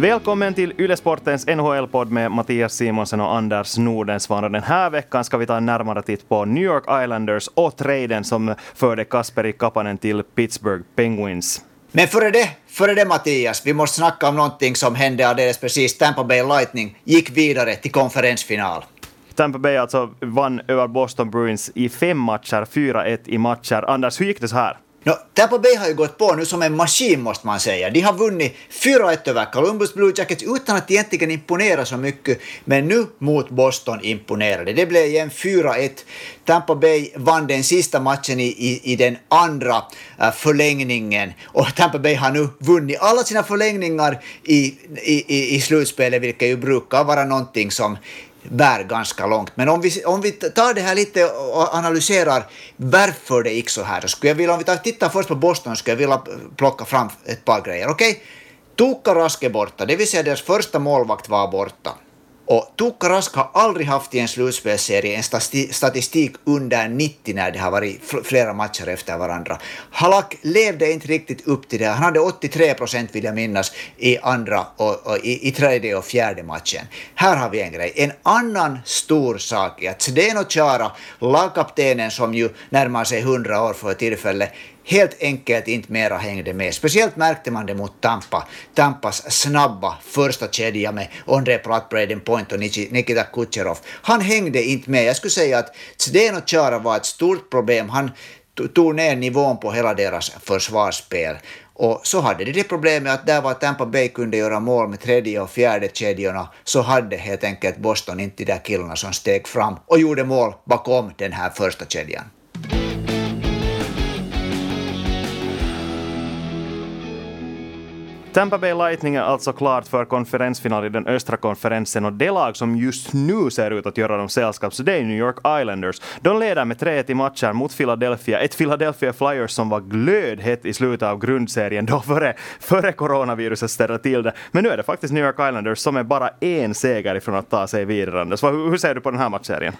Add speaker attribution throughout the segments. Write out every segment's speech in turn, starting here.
Speaker 1: Välkommen till Ylesportens NHL-podd med Mattias Simonsen och Anders Nordensvan. Den här veckan ska vi ta en närmare titt på New York Islanders och traden som förde Kasperi Kapanen till Pittsburgh Penguins.
Speaker 2: Men före det, före det Mattias, vi måste snacka om någonting som hände alldeles precis. Tampa Bay Lightning gick vidare till konferensfinal.
Speaker 1: Tampa Bay alltså vann över Boston Bruins i fem matcher, 4-1 i matcher. Anders, hur gick det så här?
Speaker 2: No, Tampa Bay har ju gått på nu som en maskin måste man säga. De har vunnit 4-1 över Columbus Blue Jackets utan att egentligen imponera så mycket, men nu mot Boston imponerade. Det blev igen 4-1. Tampa Bay vann den sista matchen i, i, i den andra uh, förlängningen och Tampa Bay har nu vunnit alla sina förlängningar i, i, i slutspelet, vilket ju brukar vara någonting som bär ganska långt. Men om vi, om vi tar det här lite och analyserar varför det gick så här, så skulle jag vilja, om vi tar, tittar först på Boston, skulle jag vilja plocka fram ett par grejer. Okej, okay? Tuukka Raske är borta, det vill säga deras första målvakt var borta. Och Tuukka Rask har aldrig haft i en slutspelsserie en statistik under 90 när det har varit flera matcher efter varandra. Halak levde inte riktigt upp till det. Han hade 83 procent vill jag minnas i andra och, och i, i, tredje och fjärde matchen. Här har vi en grej. En annan stor sak är att Zdeno Chara, lagkaptenen som ju närmar sig 100 år för tillfället, helt enkelt inte mera hängde med. Speciellt märkte man det mot Tampa. Tampas snabba första kedja med Ondrej Platt, Braden Point och Nikita Kucherov. Han hängde inte med. Jag skulle säga att Zdeno Chara var ett stort problem. Han tog ner nivån på hela deras försvarsspel. Och så hade de det problemet att där var Tampa Bay kunde göra mål med tredje och fjärde kedjorna så hade helt enkelt Boston inte de där killarna som steg fram och gjorde mål bakom den här första kedjan.
Speaker 1: Tampa Bay Lightning är alltså klart för konferensfinal i den östra konferensen och det lag som just nu ser ut att göra dem sällskap så det är New York Islanders. De leder med 3-1 i matcher mot Philadelphia, ett Philadelphia Flyers som var glödhett i slutet av grundserien då före, före coronaviruset ställde till det. Men nu är det faktiskt New York Islanders som är bara en seger ifrån att ta sig vidare. Anders. hur, hur ser du på den här matchserien?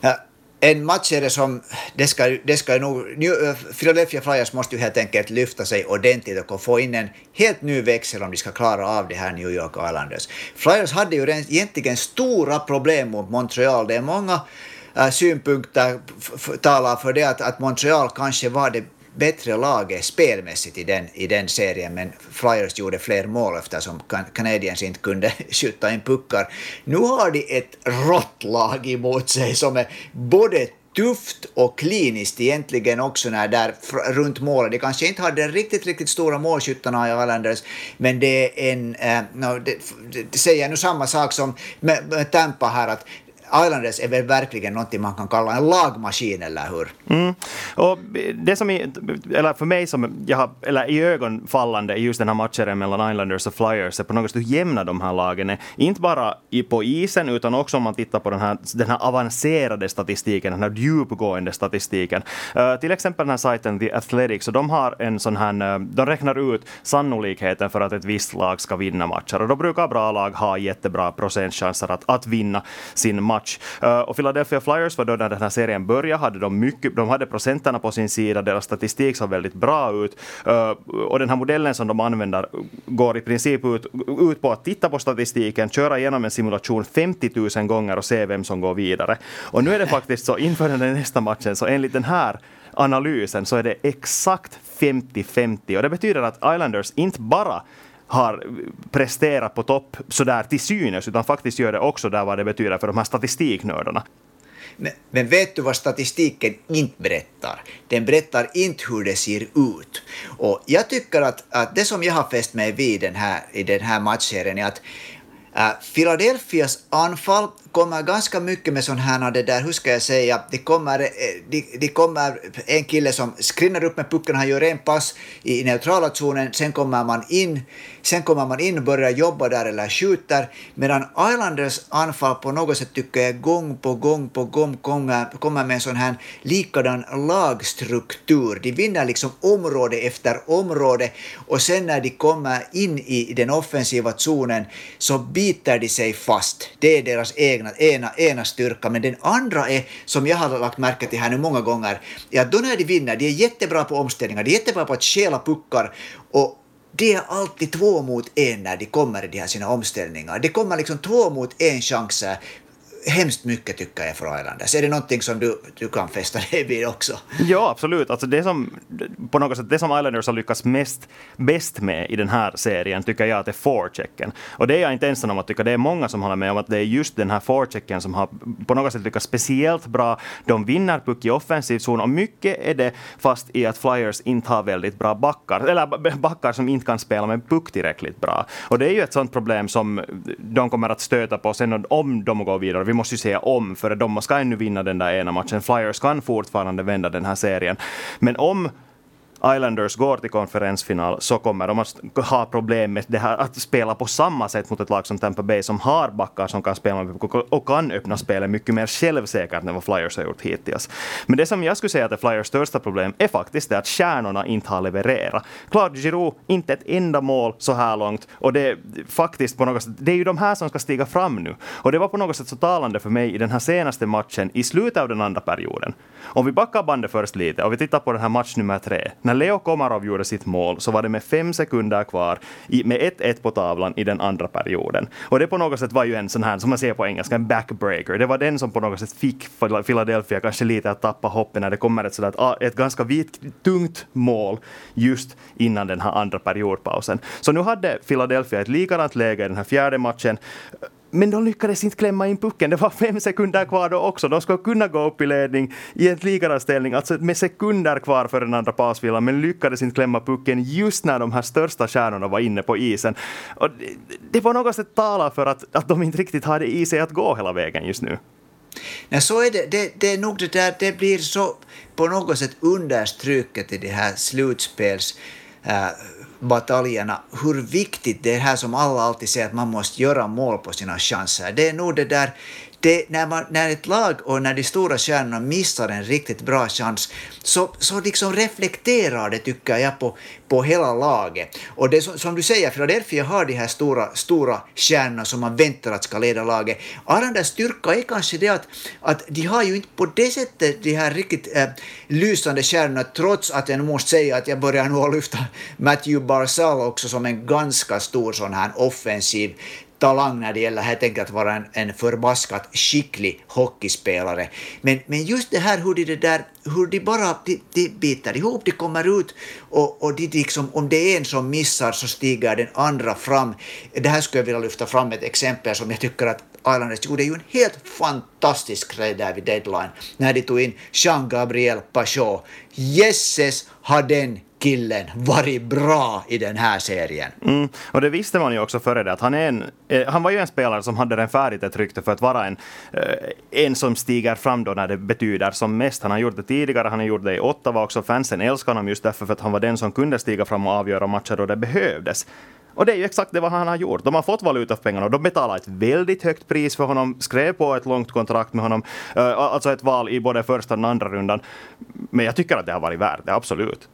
Speaker 2: Ja en matchserie som, det ska, det ska nog, eh, Philadelphia Flyers måste ju helt enkelt lyfta sig ordentligt och få in en helt ny växel om de ska klara av det här New York Islanders. Flyers hade ju egentligen stora problem mot Montreal. Det är många eh, synpunkter talar för det att, att Montreal kanske var det bättre laget spelmässigt i den, i den serien, men Flyers gjorde fler mål eftersom Canadiens inte kunde skjuta in puckar. Nu har de ett rått lag emot sig som är både tufft och kliniskt egentligen också när där runt målet. De kanske inte hade riktigt, riktigt stora målskyttarna i Islanders, men det är en, eh, äh, no, det, det, säger nu samma sak som med, med Tampa här, att Islanders är väl verkligen någonting man kan kalla en lagmaskin, eller hur?
Speaker 1: Mm. Och det som, i... eller för mig som jag har, eller i ögonfallande i just den här matchen mellan Islanders och Flyers är på något sätt hur jämna de här lagen är. Inte bara på isen, utan också om man tittar på den här, den här avancerade statistiken, den här djupgående statistiken. Uh, till exempel den här sajten The Athletics, och de har en sån här, eh, de räknar ut sannolikheten för att ett visst lag ska vinna matcher. Och då brukar bra lag ha jättebra procentchanser att, att vinna sin match match. Eh, och Philadelphia Flyers var då när den här serien började, hade de, mycket, de hade procenterna på sin sida, deras statistik såg väldigt bra ut. Eh, och den här modellen som de använder går i princip ut, ut på att titta på statistiken, köra igenom en simulation 50 000 gånger och se vem som går vidare. Och nu är det faktiskt så inför den nästa matchen, så enligt den här analysen så är det exakt 50-50 och det betyder att Islanders inte bara har presterat på topp sådär till synes, utan faktiskt gör det också där vad det betyder för de här statistiknördarna.
Speaker 2: Men, men, vet du vad statistiken inte berättar? Den berättar inte hur det ser ut. Och jag tycker att, att det som jag har fäst mig vid den här, i den här matchserien är att Uh, Philadelphias anfall kommer ganska mycket med sådana här, det där, hur ska jag säga, det kommer, eh, de, de kommer en kille som skrinnar upp med pucken, han gör en pass i neutrala zonen, sen kommer man in, sen kommer man in och börjar jobba där eller skjuter, medan Islanders anfall på något sätt tycker jag gång på gång på gång kommer, kommer med en sån här likadan lagstruktur. De vinner liksom område efter område och sen när de kommer in i den offensiva zonen så biter de sig fast. Det är deras egen egna, ena, ena styrka, men den andra är, som jag har lagt märke till här nu många gånger, är att då när de vinner, de är jättebra på omställningar, de är jättebra på att stjäla puckar och det är alltid två mot en när de kommer i de här sina omställningar. Det kommer liksom två mot en chanser hemskt mycket tycker jag för Islanders. Är det någonting som du, du kan fästa dig vid också?
Speaker 1: Ja, absolut. Alltså det som, på något sätt, det som Islanders har lyckats mest, bäst med i den här serien tycker jag att är forechecken. Och det är jag inte ensam om att tycka. Det är många som håller med om att det är just den här forechecken som har på något sätt lyckats speciellt bra. De vinner puck i offensiv zon och mycket är det fast i att Flyers inte har väldigt bra backar, eller backar som inte kan spela med puck tillräckligt bra. Och det är ju ett sånt problem som de kommer att stöta på sen om de går vidare vi måste ju säga om, för de ska ännu vinna den där ena matchen. Flyers kan fortfarande vända den här serien. Men om Islanders går till konferensfinal så kommer de att ha problem med det här att spela på samma sätt mot ett lag som Tampa Bay som har backar som kan spela och kan öppna spelet mycket mer självsäkert än vad Flyers har gjort hittills. Men det som jag skulle säga att är Flyers största problem är faktiskt det att stjärnorna inte har levererat. Claude Giroux, inte ett enda mål så här långt och det är faktiskt på något sätt, det är ju de här som ska stiga fram nu. Och det var på något sätt så talande för mig i den här senaste matchen i slutet av den andra perioden. Om vi backar bandet först lite och vi tittar på den här match nummer tre. När Leo Komarov gjorde sitt mål så var det med fem sekunder kvar i, med 1-1 på tavlan i den andra perioden. Och det på något sätt var ju en sån här, som man säger på engelska, en backbreaker. Det var den som på något sätt fick Philadelphia kanske lite att tappa hoppet när det kommer ett, sådär, ett ganska vit, tungt mål just innan den här andra periodpausen. Så nu hade Philadelphia ett likadant läge i den här fjärde matchen. Men de lyckades inte klämma in pucken. Det var fem sekunder kvar då också. De skulle kunna gå upp i ledning i en likadan ställning, alltså med sekunder kvar för den andra pausvilan, men lyckades inte klämma pucken just när de här största stjärnorna var inne på isen. Och det, var på något sätt talar för att, att de inte riktigt har det i sig att gå hela vägen just nu.
Speaker 2: Nej, så är det. det. Det är nog det där, det blir så på något sätt understruket i det här slutspels äh, bataljerna, hur viktigt det är här som alla alltid säger att man måste göra mål på sina chanser. Det är nog det där det, när, man, när ett lag och när de stora stjärnorna missar en riktigt bra chans så, så liksom reflekterar det, tycker jag, på, på hela laget. Och det som, som du säger, Philadelphia har de här stora, stora stjärnorna som man väntar att ska leda laget. Arandas styrka är kanske det att, att de har ju inte på det sättet de här riktigt äh, lysande stjärnorna, trots att jag måste säga att jag börjar nu lyfta Matthew Barzal också som en ganska stor sån här offensiv talang när det gäller helt enkelt att vara en, en förbaskat skicklig hockeyspelare. Men, men just det här hur de, det där, hur de bara de, de biter ihop, de kommer ut och, och de liksom, om det är en som missar så stiger den andra fram. Det här skulle jag vilja lyfta fram ett exempel som jag tycker att Islanders gjorde ju en helt fantastisk grej där vid deadline när de tog in Jean-Gabriel Pachot. Jesses har den killen varit bra i den här serien.
Speaker 1: Mm, och det visste man ju också före det, att han, är en, eh, han var ju en spelare som hade den färdigt ett rykte för att vara en, eh, en som stiger fram då när det betyder som mest. Han har gjort det tidigare, han har gjort det i Ottawa också. Fansen älskar honom just därför för att han var den som kunde stiga fram och avgöra matcher då det behövdes. Och det är ju exakt det vad han har gjort. De har fått valuta för pengarna och de betalar ett väldigt högt pris för honom, skrev på ett långt kontrakt med honom, eh, alltså ett val i både första och andra rundan. Men jag tycker att det har varit värt det, absolut.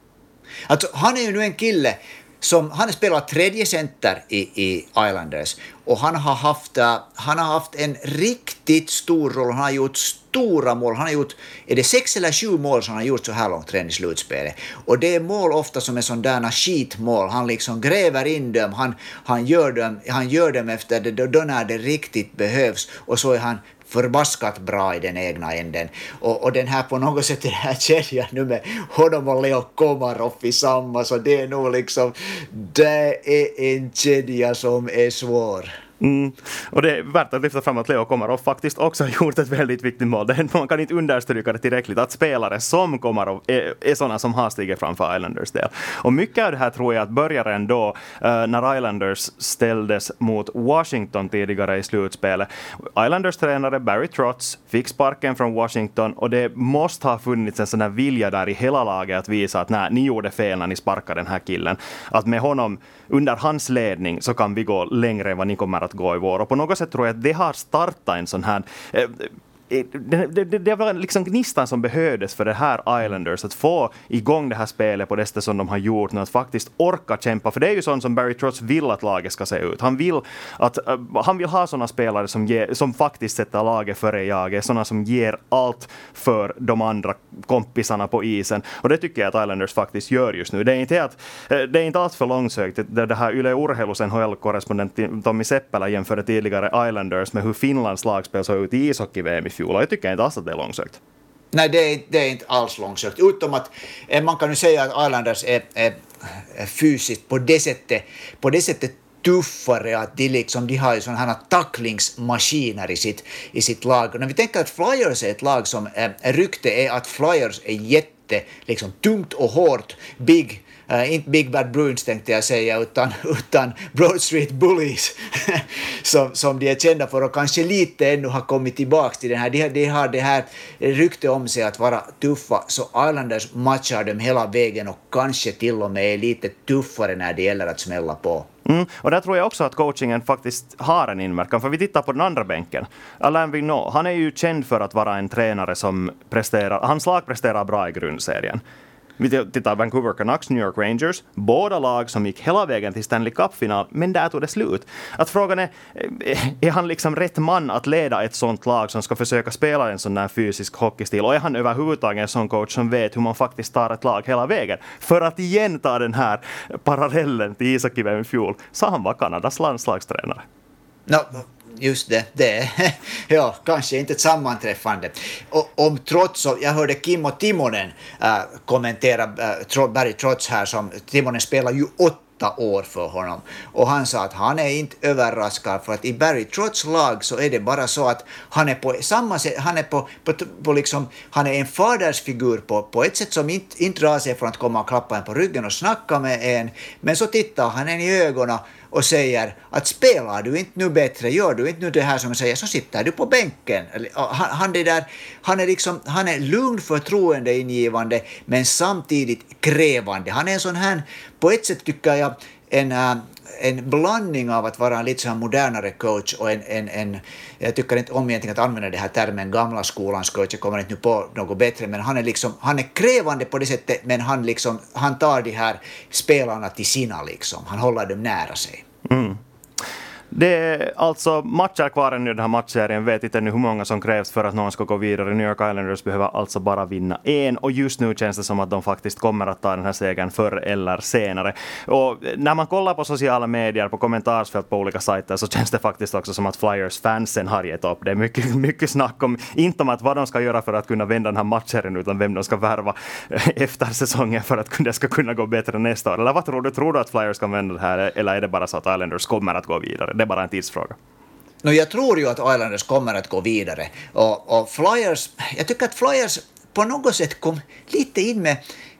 Speaker 2: Alltså, han är ju nu en kille som, han spelar tredje center i, i Islanders och han har, haft, äh, han har haft en riktigt stor roll. Han har gjort stora mål. Han har gjort, är det sex eller sju mål som han har gjort så här långt redan i slutspelet? Och det är mål ofta som är sådana skitmål. Han liksom gräver in dem, han, han, gör dem, han gör dem efter det, då när det riktigt behövs och så är han förbaskat bra i den egna änden. Och, och den här på något sätt, den här kedjan nu med honom och Leo Komarov i samma, så det är nog liksom, det är en kedja som är svår.
Speaker 1: Mm. Och det är värt att lyfta fram att Leo Komarov faktiskt också har gjort ett väldigt viktigt mål. man kan inte understryka det tillräckligt att spelare som Komarov är, är sådana som har stigit fram för Islanders del. Och mycket av det här tror jag att började ändå uh, när Islanders ställdes mot Washington tidigare i slutspelet. Islanders tränare Barry Trotz fick sparken från Washington och det måste ha funnits en sån här vilja där i hela laget att visa att nej, ni gjorde fel när ni sparkade den här killen. Att med honom, under hans ledning, så kan vi gå längre än vad ni kommer att att gå i vår. Och på något sätt tror jag att det har startat en sån här eh, Eh, det, det, det var liksom gnistan som behövdes för det här Islanders, att få igång det här spelet på det sättet som de har gjort nu, att faktiskt orka kämpa. För det är ju sånt som Barry Trotz vill att laget ska se ut. Han vill, att, uh, han vill ha sådana spelare som, ge, som faktiskt sätter laget före jaget, sådana som ger allt för de andra kompisarna på isen. Och det tycker jag att Islanders faktiskt gör just nu. Det är inte, att, eh, det är inte alls för långsökt. Det, det här Yle Urheilus NHL-korrespondent Tommy Seppälä jämförde tidigare Islanders med hur Finlands lagspel såg ut i ishockey-VM i fjol. Och jag tycker inte alls att det är långsökt.
Speaker 2: Nej, det är, det är inte alls långsökt. Utom att eh, man kan ju säga att Islanders är, är, är fysiskt på det sättet, på det sättet tuffare, att de, liksom, de har ju sådana här tacklingsmaskiner i sitt, i sitt lag. Och när vi tänker att Flyers är ett lag som eh, rykte är att Flyers är jätte, liksom tungt och hårt, big, Uh, inte Big Bad Bruins tänkte jag säga, utan, utan Broad Street Bullies, som, som de är kända för och kanske lite ännu har kommit tillbaka till den här. De, de har det här rykte om sig att vara tuffa, så Islanders matchar dem hela vägen och kanske till och med är lite tuffare när det gäller att smälla på.
Speaker 1: Mm, och där tror jag också att coachingen faktiskt har en inverkan. För vi tittar på den andra bänken. Alain Vigneault, han är ju känd för att vara en tränare som presterar, hans lag presterar bra i grundserien. Vi tittar Vancouver Canucks, New York Rangers. Båda lag som gick hela vägen till Stanley Cup-final, men där tog det slut. Att frågan är, eh, är han liksom rätt man att leda ett sånt lag som ska försöka spela en sån där fysisk hockeystil? Och är han överhuvudtaget en sån coach som vet hur man faktiskt tar ett lag hela vägen? För att igen ta den här parallellen till Isak i fjol, så han var Kanadas landslagstränare.
Speaker 2: No, just det, det ja, kanske inte ett sammanträffande. Och, om trots, jag hörde Kimmo Timonen äh, kommentera äh, Barry Trots här, som Timonen spelar ju åtta år för honom. Och han sa att han är inte överraskad för att i Barry Trotts lag så är det bara så att han är på samma sätt, han är på, på, på liksom, han är en fadersfigur på, på ett sätt som inte, inte drar sig från att komma och klappa en på ryggen och snacka med en, men så tittar han en i ögonen och säger att spelar du inte nu bättre, gör du inte nu det här som jag säger, så sitter du på bänken. Han, han, det där, han, är liksom, han är lugn, förtroendeingivande, men samtidigt krävande. Han är en sån här, på ett sätt tycker jag, en, äh, en blandning av att vara en lite så modernare coach och en, en, en, jag tycker inte om egentligen att använda den här termen gamla skolans coach, jag kommer inte nu på något bättre, men han är liksom, han är krävande på det sättet, men han liksom, han tar de här spelarna till sina liksom, han håller dem nära sig. Mm.
Speaker 1: Det är alltså matcher kvar ännu i den här matchserien. Vet inte ännu hur många som krävs för att någon ska gå vidare. New York Islanders behöver alltså bara vinna en och just nu känns det som att de faktiskt kommer att ta den här segern förr eller senare. Och när man kollar på sociala medier, på kommentarsfält på olika sajter så känns det faktiskt också som att Flyers-fansen har gett upp. Det är mycket, mycket snack om, inte om att vad de ska göra för att kunna vända den här matchserien utan vem de ska värva efter säsongen för att det ska kunna gå bättre nästa år. Eller vad tror du? Tror du att Flyers kan vända det här eller är det bara så att Islanders kommer att gå vidare? Det är bara en tidsfråga.
Speaker 2: No, jag tror ju att Islanders kommer att gå vidare. Och, och Flyers, jag tycker att Flyers på något sätt kom lite in med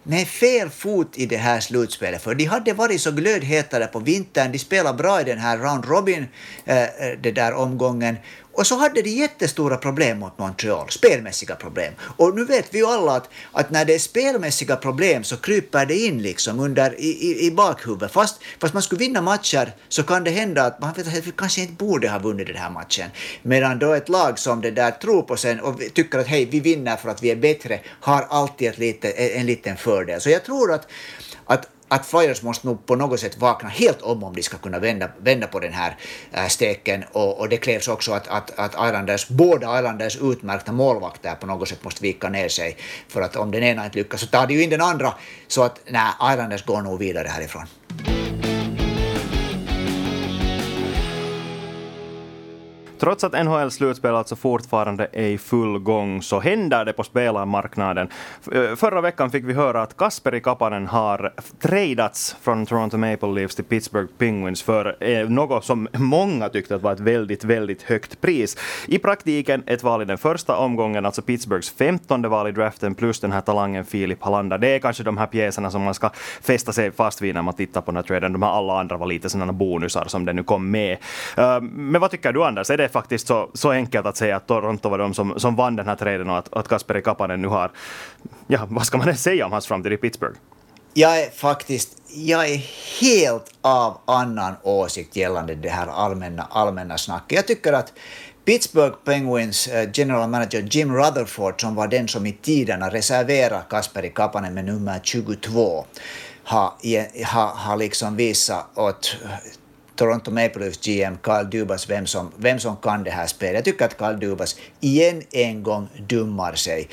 Speaker 2: med fel fot i det här slutspelet, för de hade varit så glödhetare på vintern, de spelade bra i den här round robin, eh, eh det där omgången, och så hade de jättestora problem mot Montreal, spelmässiga problem. Och nu vet vi ju alla att, att när det är spelmässiga problem så kryper det in liksom under i, i, i bakhuvudet. Fast, fast man skulle vinna matcher så kan det hända att man vet kanske inte borde ha vunnit den här matchen. Medan då ett lag som det där tror på sen och tycker att hej, vi vinner för att vi är bättre, har alltid ett lite, en liten fördel. Så jag tror att, att att Flyers måste nog på något sätt vakna helt om om de ska kunna vända, vända på den här äh, steken. Och, och det krävs också att, att, att Islanders, båda Islanders utmärkta målvakter på något sätt måste vika ner sig. För att om den ena inte lyckas så tar de ju in den andra. Så att nej, Islanders går nog vidare härifrån.
Speaker 1: Trots att NHLs slutspel alltså fortfarande är i full gång så händer det på spelarmarknaden. Eh, förra veckan fick vi höra att Kasperi Kapanen har tradats från Toronto Maple Leafs till Pittsburgh Penguins för eh, något som många tyckte var ett väldigt, väldigt högt pris. I praktiken ett val i den första omgången, alltså Pittsburghs femtonde val i draften plus den här talangen Filip Hallander. Det är kanske de här pjäserna som man ska fästa sig fast vid när man tittar på den här traden. De här alla andra var lite sådana bonusar som det nu kom med. Eh, men vad tycker du Anders? Är det är faktiskt så, så enkelt att säga att Toronto var de som, som vann den här traden och att, att Kasperi Kapanen nu har, ja vad ska man ens säga om hans framtid i Pittsburgh?
Speaker 2: Jag är faktiskt, jag är helt av annan åsikt gällande det här allmänna, allmänna snacket. Jag tycker att Pittsburgh Penguins eh, general manager Jim Rutherford, som var den som i tiderna reserverade Kasperi Kapanen med nummer 22, har, har, har liksom visat åt Toronto Maple Leafs GM Carl Dubas vem som, vem som kan det här spelet. Jag tycker att Carl Dubas igen en gång dummar sig.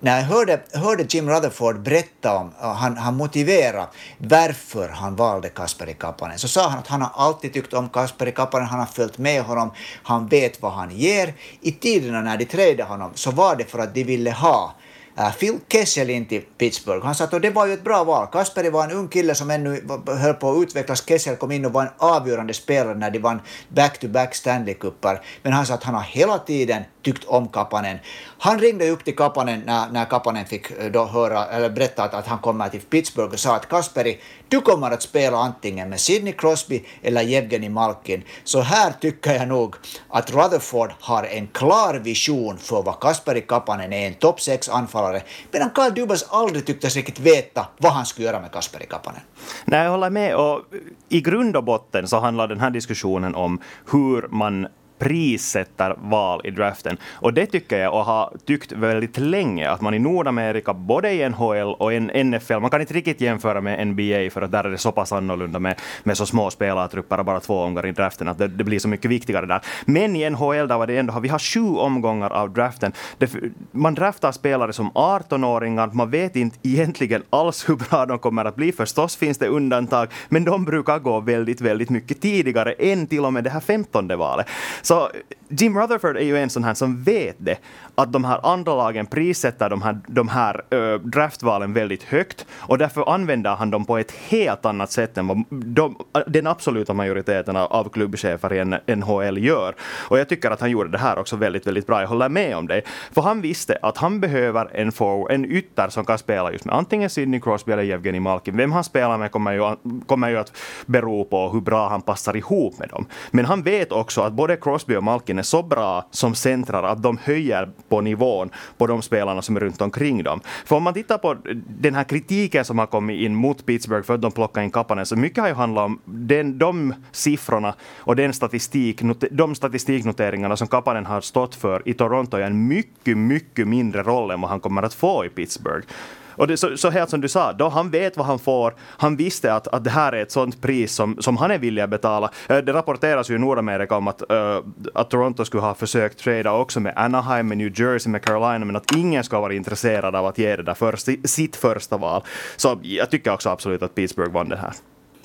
Speaker 2: När jag hörde, hörde Jim Rutherford berätta om, han, han motivera varför han valde Kasperi Kapanen, så sa han att han har alltid tyckt om Kasperi Kapanen, han har följt med honom, han vet vad han ger. I tiderna när de trädde honom så var det för att de ville ha Äh, Phil Kessel in till Pittsburgh. Han sa att det var ju ett bra val. Kasperi var en ung kille som ännu höll på att utvecklas. Kessel kom in och var en avgörande spelare när de vann back-to-back Stanley Cupar. Men han sa att han har hela tiden tyckt om Kapanen. Han ringde upp till Kapanen när, när Kapanen fick eh, då höra, eller berätta att, att han kommer till Pittsburgh och sa att Kasperi, du kommer att spela antingen med Sidney Crosby eller Jevgenij Malkin. Så här tycker jag nog att Rutherford har en klar vision för vad Kasperi Kapanen är, en topp 6 anfallare, medan Karl Dubas aldrig tycktes riktigt veta vad han skulle göra med Kasperi Kapanen.
Speaker 1: Nej, jag håller med. Och I grund och botten så handlar den här diskussionen om hur man prissätter val i draften. Och det tycker jag och har tyckt väldigt länge att man i Nordamerika, både i NHL och i NFL, man kan inte riktigt jämföra med NBA för att där är det så pass annorlunda med, med så små spelartrupper och bara två omgångar i draften att det, det, blir så mycket viktigare där. Men i NHL där var det ändå, vi har sju omgångar av draften. Det, man draftar spelare som 18-åringar, man vet inte egentligen alls hur bra de kommer att bli. Förstås finns det undantag, men de brukar gå väldigt, väldigt mycket tidigare än till och med det här femtonde valet. Så så Jim Rutherford är ju en sån här som vet det, att de här andra lagen prissätter de här, de här äh, draftvalen väldigt högt och därför använder han dem på ett helt annat sätt än vad de, den absoluta majoriteten av klubbchefer i NHL gör. Och jag tycker att han gjorde det här också väldigt, väldigt bra. Jag håller med om det. För han visste att han behöver en forward, en ytter som kan spela just med antingen Sidney Crosby eller Evgeni Malkin. Vem han spelar med kommer ju, kommer ju att bero på hur bra han passar ihop med dem. Men han vet också att både Crosby och Malkin är så bra som centrar att de höjer på nivån på de spelarna som är runt omkring dem. För om man tittar på den här kritiken som har kommit in mot Pittsburgh för att de plockar in Kapanen, så mycket har ju handlat om den, de siffrorna och den statistik, de statistiknoteringarna som Kapanen har stått för i Toronto är en mycket, mycket mindre roll än vad han kommer att få i Pittsburgh. Och det, så, så helt som du sa, då han vet vad han får. Han visste att, att det här är ett sånt pris som, som han är villig att betala. Eh, det rapporteras ju i Nordamerika om att, uh, att Toronto skulle ha försökt trada också med Anaheim, med New Jersey, med Carolina, men att ingen ska vara intresserad av att ge det där först, sitt första val. Så jag tycker också absolut att Pittsburgh vann det här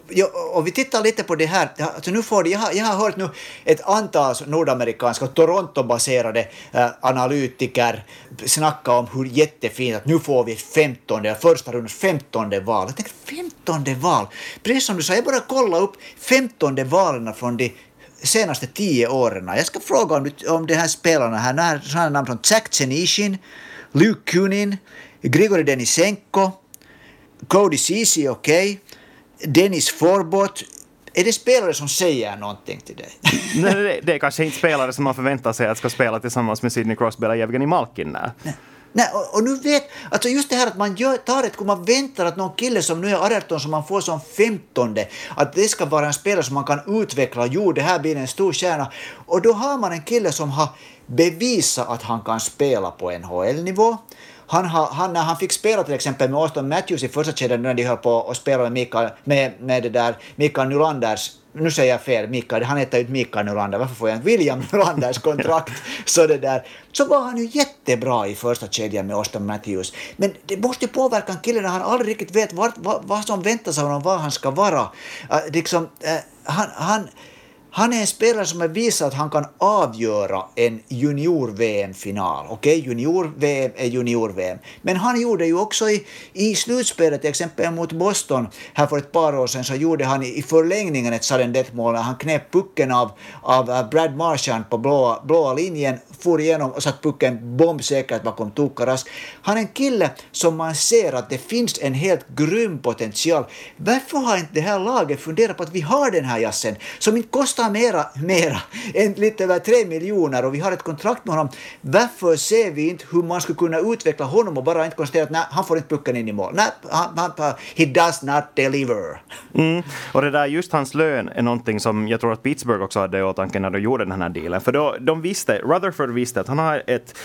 Speaker 2: ja, och vi tittar lite på det här, alltså nu får jag, har, jag har hört nu ett antal nordamerikanska Toronto-baserade äh, analytiker snacka om hur jättefint att nu får vi 15, första rundens 15 val. Jag tänkte femtonde val, precis som du sa, jag bara kolla upp 15 valen från de senaste tio åren. Jag ska fråga om, om de här spelarna här, sådana namn som Jack Zenishin, Luke Kunin, Grigori Denisenko, Cody Ceesay, okej, okay. Dennis Forbot, är det spelare som säger någonting till dig?
Speaker 1: Nej, det, det är kanske inte spelare som man förväntar sig att ska spela tillsammans med Sidney Crosby eller Evgeni Malkin. Nej.
Speaker 2: Nej, och, och, nu vet, alltså just det här att man gör, tar ett, man väntar att någon kille som nu är 18 som man får som 15 att det ska vara en spelare som man kan utveckla, jo det här blir en stor stjärna. Och då har man en kille som har bevisat att han kan spela på NHL-nivå, han, han, när han fick spela till exempel med Austin Matthews i första kedjan när de höll på att spela med, Mikael, med, med det där Mikael Nylanders nu säger jag fel, Mikael, han heter ju inte Mikael Nylander, varför får jag inte William Nylanders kontrakt? så det där, så var han ju jättebra i första kedjan med Austin Matthews. Men det måste påverka en kille när han aldrig riktigt vet vad, vad, vad som väntas av honom, vad han ska vara. Uh, liksom, uh, han, han han är en spelare som har visat att han kan avgöra en junior-VM-final. Okej, okay, junior-VM är junior-VM. Men han gjorde ju också i, i slutspelet, till exempel mot Boston, här för ett par år sedan, så gjorde han i förlängningen ett sudden death-mål när han knep pucken av, av Brad Marchand på blåa, blåa linjen, for igenom och satt pucken bombsäkert bakom Tukaras. Han är en kille som man ser att det finns en helt grym potential. Varför har inte det här laget funderat på att vi har den här jassen som inte kostar mera, mera än lite över tre miljoner och vi har ett kontrakt med honom. Varför ser vi inte hur man skulle kunna utveckla honom och bara inte konstatera att nej, han får inte pucken in i mål. Nej, han, han, he does not deliver.
Speaker 1: Mm. Och det där just hans lön är någonting som jag tror att Pittsburgh också hade i åtanke när de gjorde den här dealen. För då, de visste, Rutherford visste att han har ett,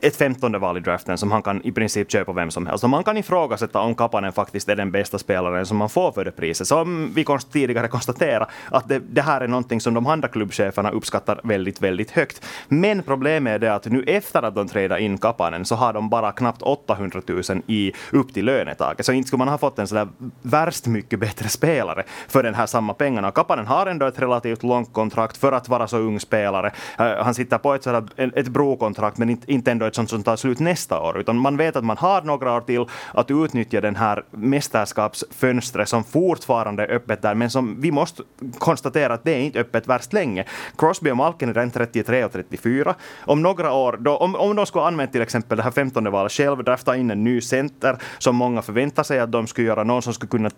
Speaker 1: ett femtonde val i draften som han kan i princip köpa vem som helst. Och man kan ifrågasätta om Kapanen faktiskt är den bästa spelaren som man får för det priset. Som vi tidigare konstaterade, att det, det här är någonting som de andra klubbcheferna uppskattar väldigt, väldigt högt. Men problemet är det att nu efter att de trädde in Kapanen så har de bara knappt 800 000 i, upp till lönetaket. Så inte skulle man ha fått en sådär värst mycket bättre spelare för den här samma pengarna. Kapanen har ändå ett relativt långt kontrakt för att vara så ung spelare. Uh, han sitter på ett, sådär, ett brokontrakt men inte, inte ändå ett sånt som tar slut nästa år. Utan man vet att man har några år till att utnyttja den här mästerskapsfönstret som fortfarande är öppet där men som vi måste konstatera att det är inte öppet värst länge. Crosby och Malkin är redan 33 och 34. Om några år, då, om, om de skulle använda till exempel det här 15 valet själv, drafta in en ny center som många förväntar sig att de skulle göra, någon som skulle kunna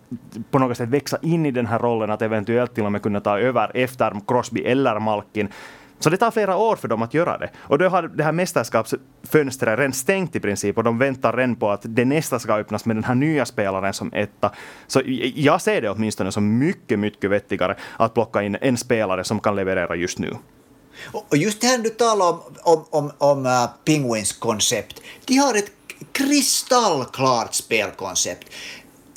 Speaker 1: på något sätt växa in i den här rollen, att eventuellt till och med kunna ta över efter Crosby eller Malkin. Så det tar flera år för dem att göra det. Och då har det här mästerskapsfönstret redan stängt i princip och de väntar redan på att det nästa ska öppnas med den här nya spelaren som etta. Så jag ser det åtminstone som mycket, mycket vettigare att plocka in en spelare som kan leverera just nu.
Speaker 2: Och just det här du talar om, om, om, om uh, Penguins koncept. De har ett kristallklart spelkoncept.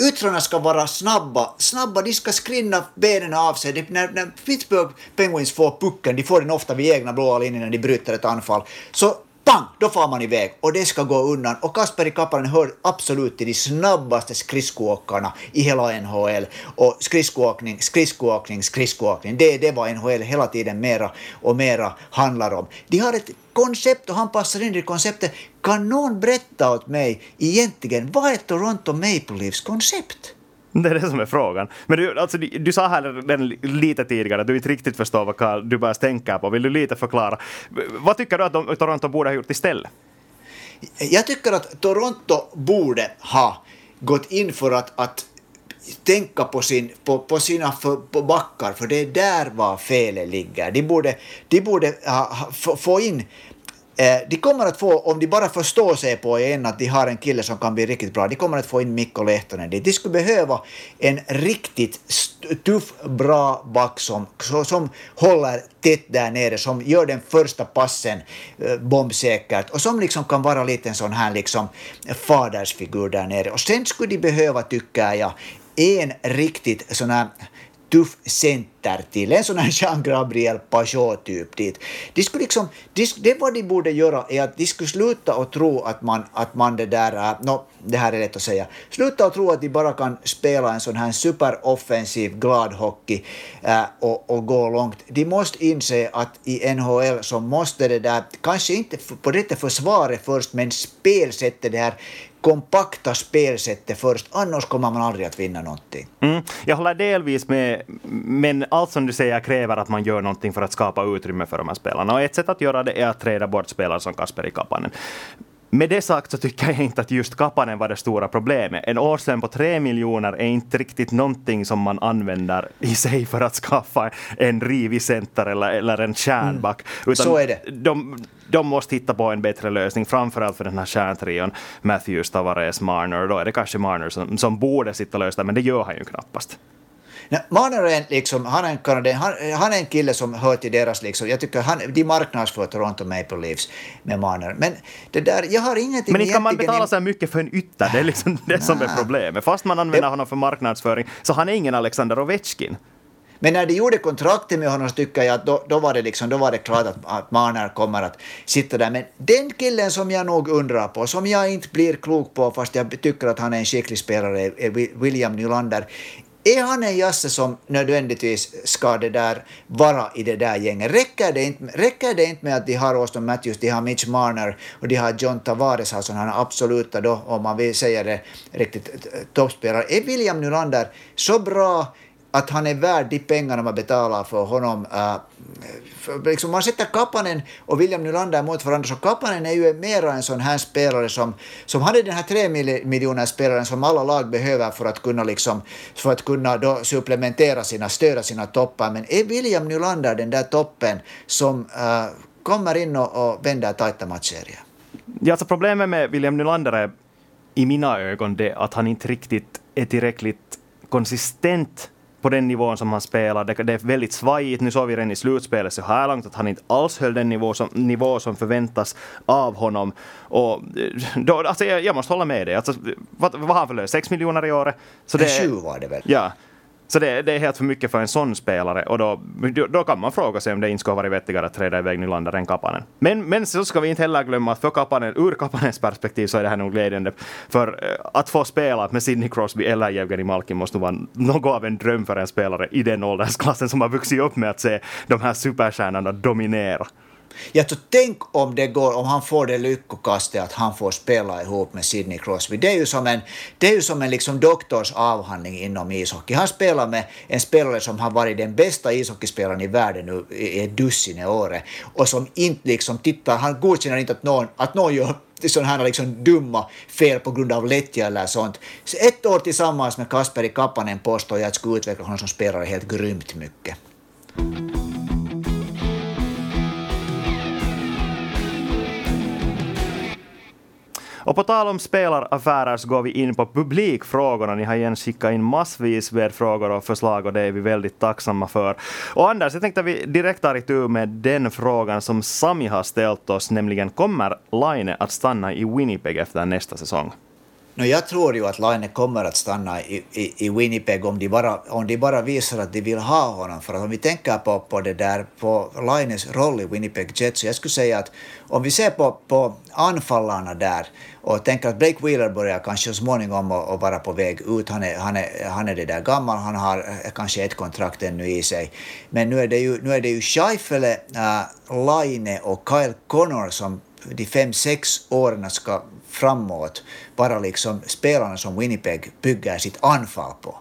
Speaker 2: Yttrarna ska vara snabba, snabba, de ska skrinna benen av sig. De, när, när Pittsburgh Penguins får pucken, de får den ofta vid egna blåa linjen när de bryter ett anfall, så pang, då far man iväg och det ska gå undan. Och Kasperi Kapanen hör absolut till de snabbaste skridskoåkarna i hela NHL. Och skridskoåkning, skridskoåkning, skridskoåkning, det är det vad NHL hela tiden mera och mera handlar om. De har ett koncept och han passar in i konceptet. Kan någon berätta åt mig egentligen vad är Toronto Maple Leafs koncept?
Speaker 1: Det är det som är frågan. Men du, alltså, du, du sa här lite tidigare att du inte riktigt förstår vad Carl Dubas tänker på. Vill du lite förklara? Vad tycker du att de, Toronto borde ha gjort istället?
Speaker 2: Jag tycker att Toronto borde ha gått in för att, att tänka på, sin, på, på sina för, på backar, för det är där var felet ligger. De borde, de borde ha, få in Eh, de kommer att få, om de bara förstår sig på en att de har en kille som kan bli riktigt bra, de kommer att få in Mikko Lehtonen dit. De skulle behöva en riktigt tuff, bra back som, som håller tätt där nere, som gör den första passen eh, bombsäkert och som liksom kan vara lite en sån här liksom fadersfigur där nere. Och sen skulle de behöva, tycker jag, en riktigt sån här tuff center till, en sån här Jean-Gabriel Pajot-typ dit. De skulle liksom, de, det vad de borde göra är att de skulle sluta och tro att man, att man det där, äh, no, det här är lätt att säga, sluta och tro att de bara kan spela en sån här superoffensiv glad hockey äh, och, och gå långt. De måste inse att i NHL så måste det där, kanske inte på detta försvaret först, men spelsättet det här kompakta spelsättet först, annars kommer man aldrig att vinna någonting.
Speaker 1: Mm, jag håller delvis med, men allt som du säger kräver att man gör någonting för att skapa utrymme för de här spelarna. Och ett sätt att göra det är att träda bort spelare som Kasperi Kapanen. Med det sagt så tycker jag inte att just Kapanen var det stora problemet. En årslön på tre miljoner är inte riktigt någonting som man använder i sig för att skaffa en rivig center eller, eller en kärnback.
Speaker 2: Mm. så är det.
Speaker 1: De, de måste hitta på en bättre lösning, framförallt för den här kärntrion Matthews, Tavares, Marner. Då är det kanske Marner som, som borde sitta och lösa men det gör han ju knappast.
Speaker 2: Nej, är liksom, han, är en kanadien, han, han, är en kille som hör till deras, liksom, jag tycker han, de marknadsför Toronto Maple Leafs med Marner. Men det där, jag har ingenting
Speaker 1: Men inte kan man betala så här mycket för en ytter, det är liksom det som är problemet. Fast man använder det... honom för marknadsföring, så han är ingen Alexander Ovechkin.
Speaker 2: Men när de gjorde kontraktet med honom så tycker jag att då, då, var, det liksom, då var det klart att, att Marner kommer att sitta där. Men den killen som jag nog undrar på, som jag inte blir klok på fast jag tycker att han är en skicklig spelare, är William Nylander. Är han en jasse som nödvändigtvis ska det där vara i det där gänget? Räcker det inte, räcker det inte med att de har Austin Matthews, de har Mitch Marner och de har John Tavares, alltså han är absoluta då, om man vill säga det riktigt, toppspelare. Är William Nylander så bra att han är värd de pengarna man betalar för honom. Uh, för, liksom man sätter Kapanen och William Nylander mot varandra, så Kapanen är ju mera en sån här spelare som, som hade den här tre miljoner spelaren som alla lag behöver för att kunna, liksom, för att kunna då supplementera sina, stödja sina toppar. Men är William Nylander den där toppen som uh, kommer in och, och vänder tajta matchserier?
Speaker 1: Ja, alltså problemet med William Nylander är i mina ögon det att han inte riktigt är tillräckligt konsistent på den nivån som han spelar. Det, det är väldigt svajigt. Nu såg vi redan i slutspelet så här långt att han inte alls höll den nivå som, nivå som förväntas av honom. Och eh, då, alltså jag, jag måste hålla med dig. Alltså, vad, vad har han för lön? 6 miljoner i året?
Speaker 2: Så det, Sju var det väl?
Speaker 1: Ja. Så det, det, är helt för mycket för en sån spelare och då, då kan man fråga sig om det inte skulle ha varit vettigare att träda iväg Nylander än Kapanen. Men, men så ska vi inte heller glömma att för Kapanen, ur Kapanens perspektiv så är det här nog glädjande. För eh, att få spela med Sidney Crosby eller Jevgenij Malkin måste vara något av en dröm för en spelare i den åldersklassen som har vuxit upp med att se de här superstjärnorna dominera.
Speaker 2: Jag tror, tänk om det går, om han får det lyckokastet att han får spela ihop med Sidney Crosby. Det är ju som en, det är ju som en liksom doktors avhandling inom ishockey. Han spelar med en spelare som har varit den bästa ishockeyspelaren i världen nu i ett dussin år och som inte liksom tittar, han godkänner inte att någon, att någon gör sådana här liksom dumma fel på grund av lättja eller sånt. Så ett år tillsammans med Kasperi Kapanen påstår jag att skulle utveckla honom som spelare helt grymt mycket.
Speaker 1: Och på tal om spelaraffärer så går vi in på publikfrågorna. Ni har igen skickat in massvis med frågor och förslag och det är vi väldigt tacksamma för. Och Anders, jag tänkte att vi direkt tar itu med den frågan som Sami har ställt oss, nämligen kommer Laine att stanna i Winnipeg efter nästa säsong?
Speaker 2: No, jag tror ju att Laine kommer att stanna i, i, i Winnipeg om de, bara, om de bara visar att de vill ha honom. För att om vi tänker på, på det där, på Laines roll i Winnipeg Jets, så jag skulle säga att om vi ser på, på anfallarna där och tänker att Blake Wheeler börjar kanske så småningom att vara på väg ut. Han är, han, är, han är det där gammal, han har kanske ett kontrakt ännu i sig. Men nu är det ju, nu är det ju Scheifele, äh, Laine och Kyle Connor som de fem, sex åren ska framåt vara liksom spelarna som Winnipeg bygger sitt anfall på.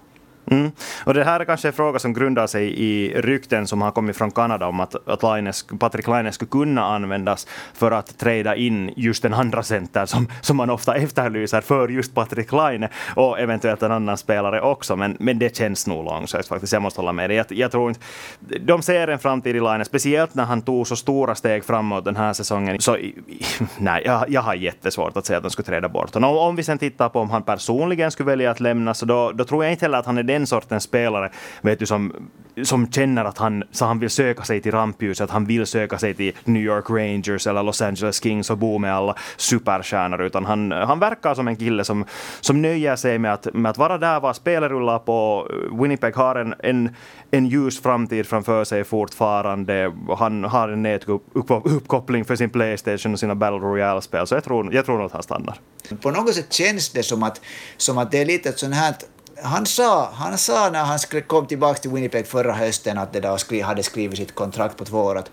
Speaker 1: Mm. Och det här är kanske en fråga som grundar sig i rykten som har kommit från Kanada om att, att Lines, Patrick Laine skulle kunna användas för att träda in just en andra center som, som man ofta efterlyser för just Patrick Laine och eventuellt en annan spelare också. Men, men det känns nog långsökt faktiskt. Jag måste hålla med dig. Jag, jag, tror inte... De ser en framtid i Laine, speciellt när han tog så stora steg framåt den här säsongen. Så nej, jag, jag har jättesvårt att säga att de skulle träda bort honom. Om vi sen tittar på om han personligen skulle välja att lämna så då, då tror jag inte heller att han är den sortens spelare vet du, som, som känner att han, så han vill söka sig till rampljuset, att han vill söka sig till New York Rangers eller Los Angeles Kings och bo med alla superstjärnor, utan han, han verkar som en kille som, som nöjer sig med att, med att vara där, vara spelet rullar på. Winnipeg har en, en, en ljus framtid framför sig fortfarande. Han har en nätuppkoppling för sin Playstation och sina Battle Royale-spel, så jag tror, jag tror nog att han stannar.
Speaker 2: På något sätt känns det som att, som att det är lite ett sånt här han sa, han sa när han kom tillbaka till Winnipeg förra hösten att det där hade skrivit sitt kontrakt på två år att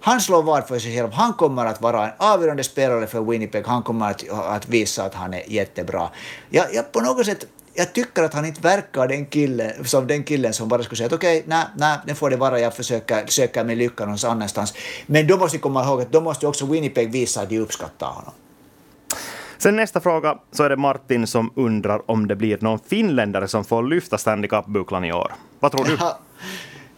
Speaker 2: han slår vad för sig själv. Han kommer att vara en avgörande spelare för Winnipeg. Han kommer att, att visa att han är jättebra. Jag, jag, på något sätt, jag tycker att han inte verkar den killen, som den killen som bara skulle säga att okej, okay, nej, nej, nu får det vara, jag försöker söka mig lycka någon annanstans. Men då måste vi komma ihåg att då måste också Winnipeg visa att de uppskattar honom.
Speaker 1: Sen nästa fråga så är det Martin som undrar om det blir någon finländare som får lyfta Stanley Cup-bucklan i år. Vad tror du?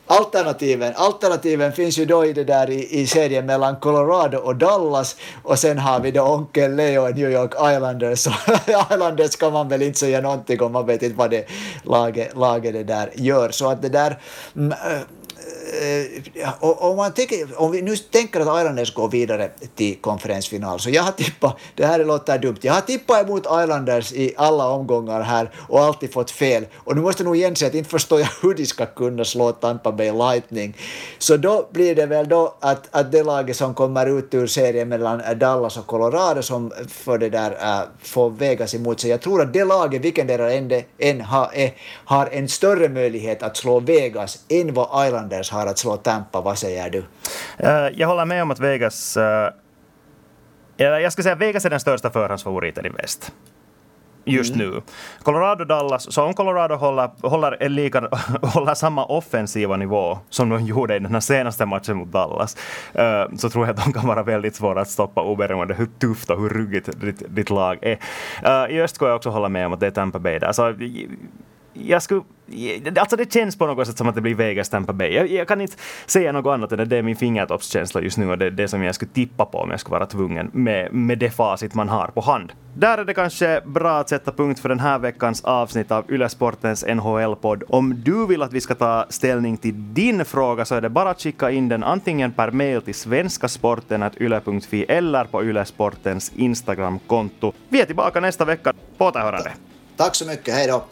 Speaker 2: alternativen, alternativen finns ju då i det där i, i serien mellan Colorado och Dallas och sen har vi då onkel Leo i New York Islanders. Islanders kan man väl inte säga någonting om, man vet inte vad det laget, laget det där gör. Så att det där mm, eh, Eh, om, man tänker, om vi nu tänker att Islanders går vidare till konferensfinal, så jag har tippat, det här låter dumt, jag har tippat emot Islanders i alla omgångar här och alltid fått fel. Och nu måste jag nog igen säga att inte förstår jag hur de ska kunna slå Tampa Bay Lightning. Så då blir det väl då att, att det laget som kommer ut ur serien mellan eh, Dallas och Colorado som för det där äh, får Vegas emot sig. Jag tror att det laget, vilken det än, än har, är, har en större möjlighet att slå Vegas än vad Islanders har att slå Tampa. Vad säger du?
Speaker 1: Uh, jag håller med om att Vegas... Uh, jag ska säga Vegas är den största förhandsfavoriten i väst. just mm. nu. Colorado-Dallas, så om Colorado håller, håller, lika, håller samma offensiva nivå som de gjorde i den här senaste matchen mot Dallas, uh, så tror jag att de kan vara väldigt svåra att stoppa oberoende hur tufft och hur ruggigt ditt, ditt lag är. Uh, I öst ska jag också hålla med om att det är Tampa Bay där. Så, jag skulle, alltså det känns på något sätt som att det blir Vegas Tampa Bay. Jag, jag kan inte säga något annat än att det är min fingertoppskänsla just nu och det är det som jag skulle tippa på om jag skulle vara tvungen med, med det facit man har på hand. Där är det kanske bra att sätta punkt för den här veckans avsnitt av Ylesportens NHL-podd. Om du vill att vi ska ta ställning till din fråga så är det bara att skicka in den antingen per mail till svenskasporten.yle.fi eller på Ylesportens Instagram-konto. Vi är tillbaka nästa vecka. På återhörande.
Speaker 2: Tack så mycket, hej då!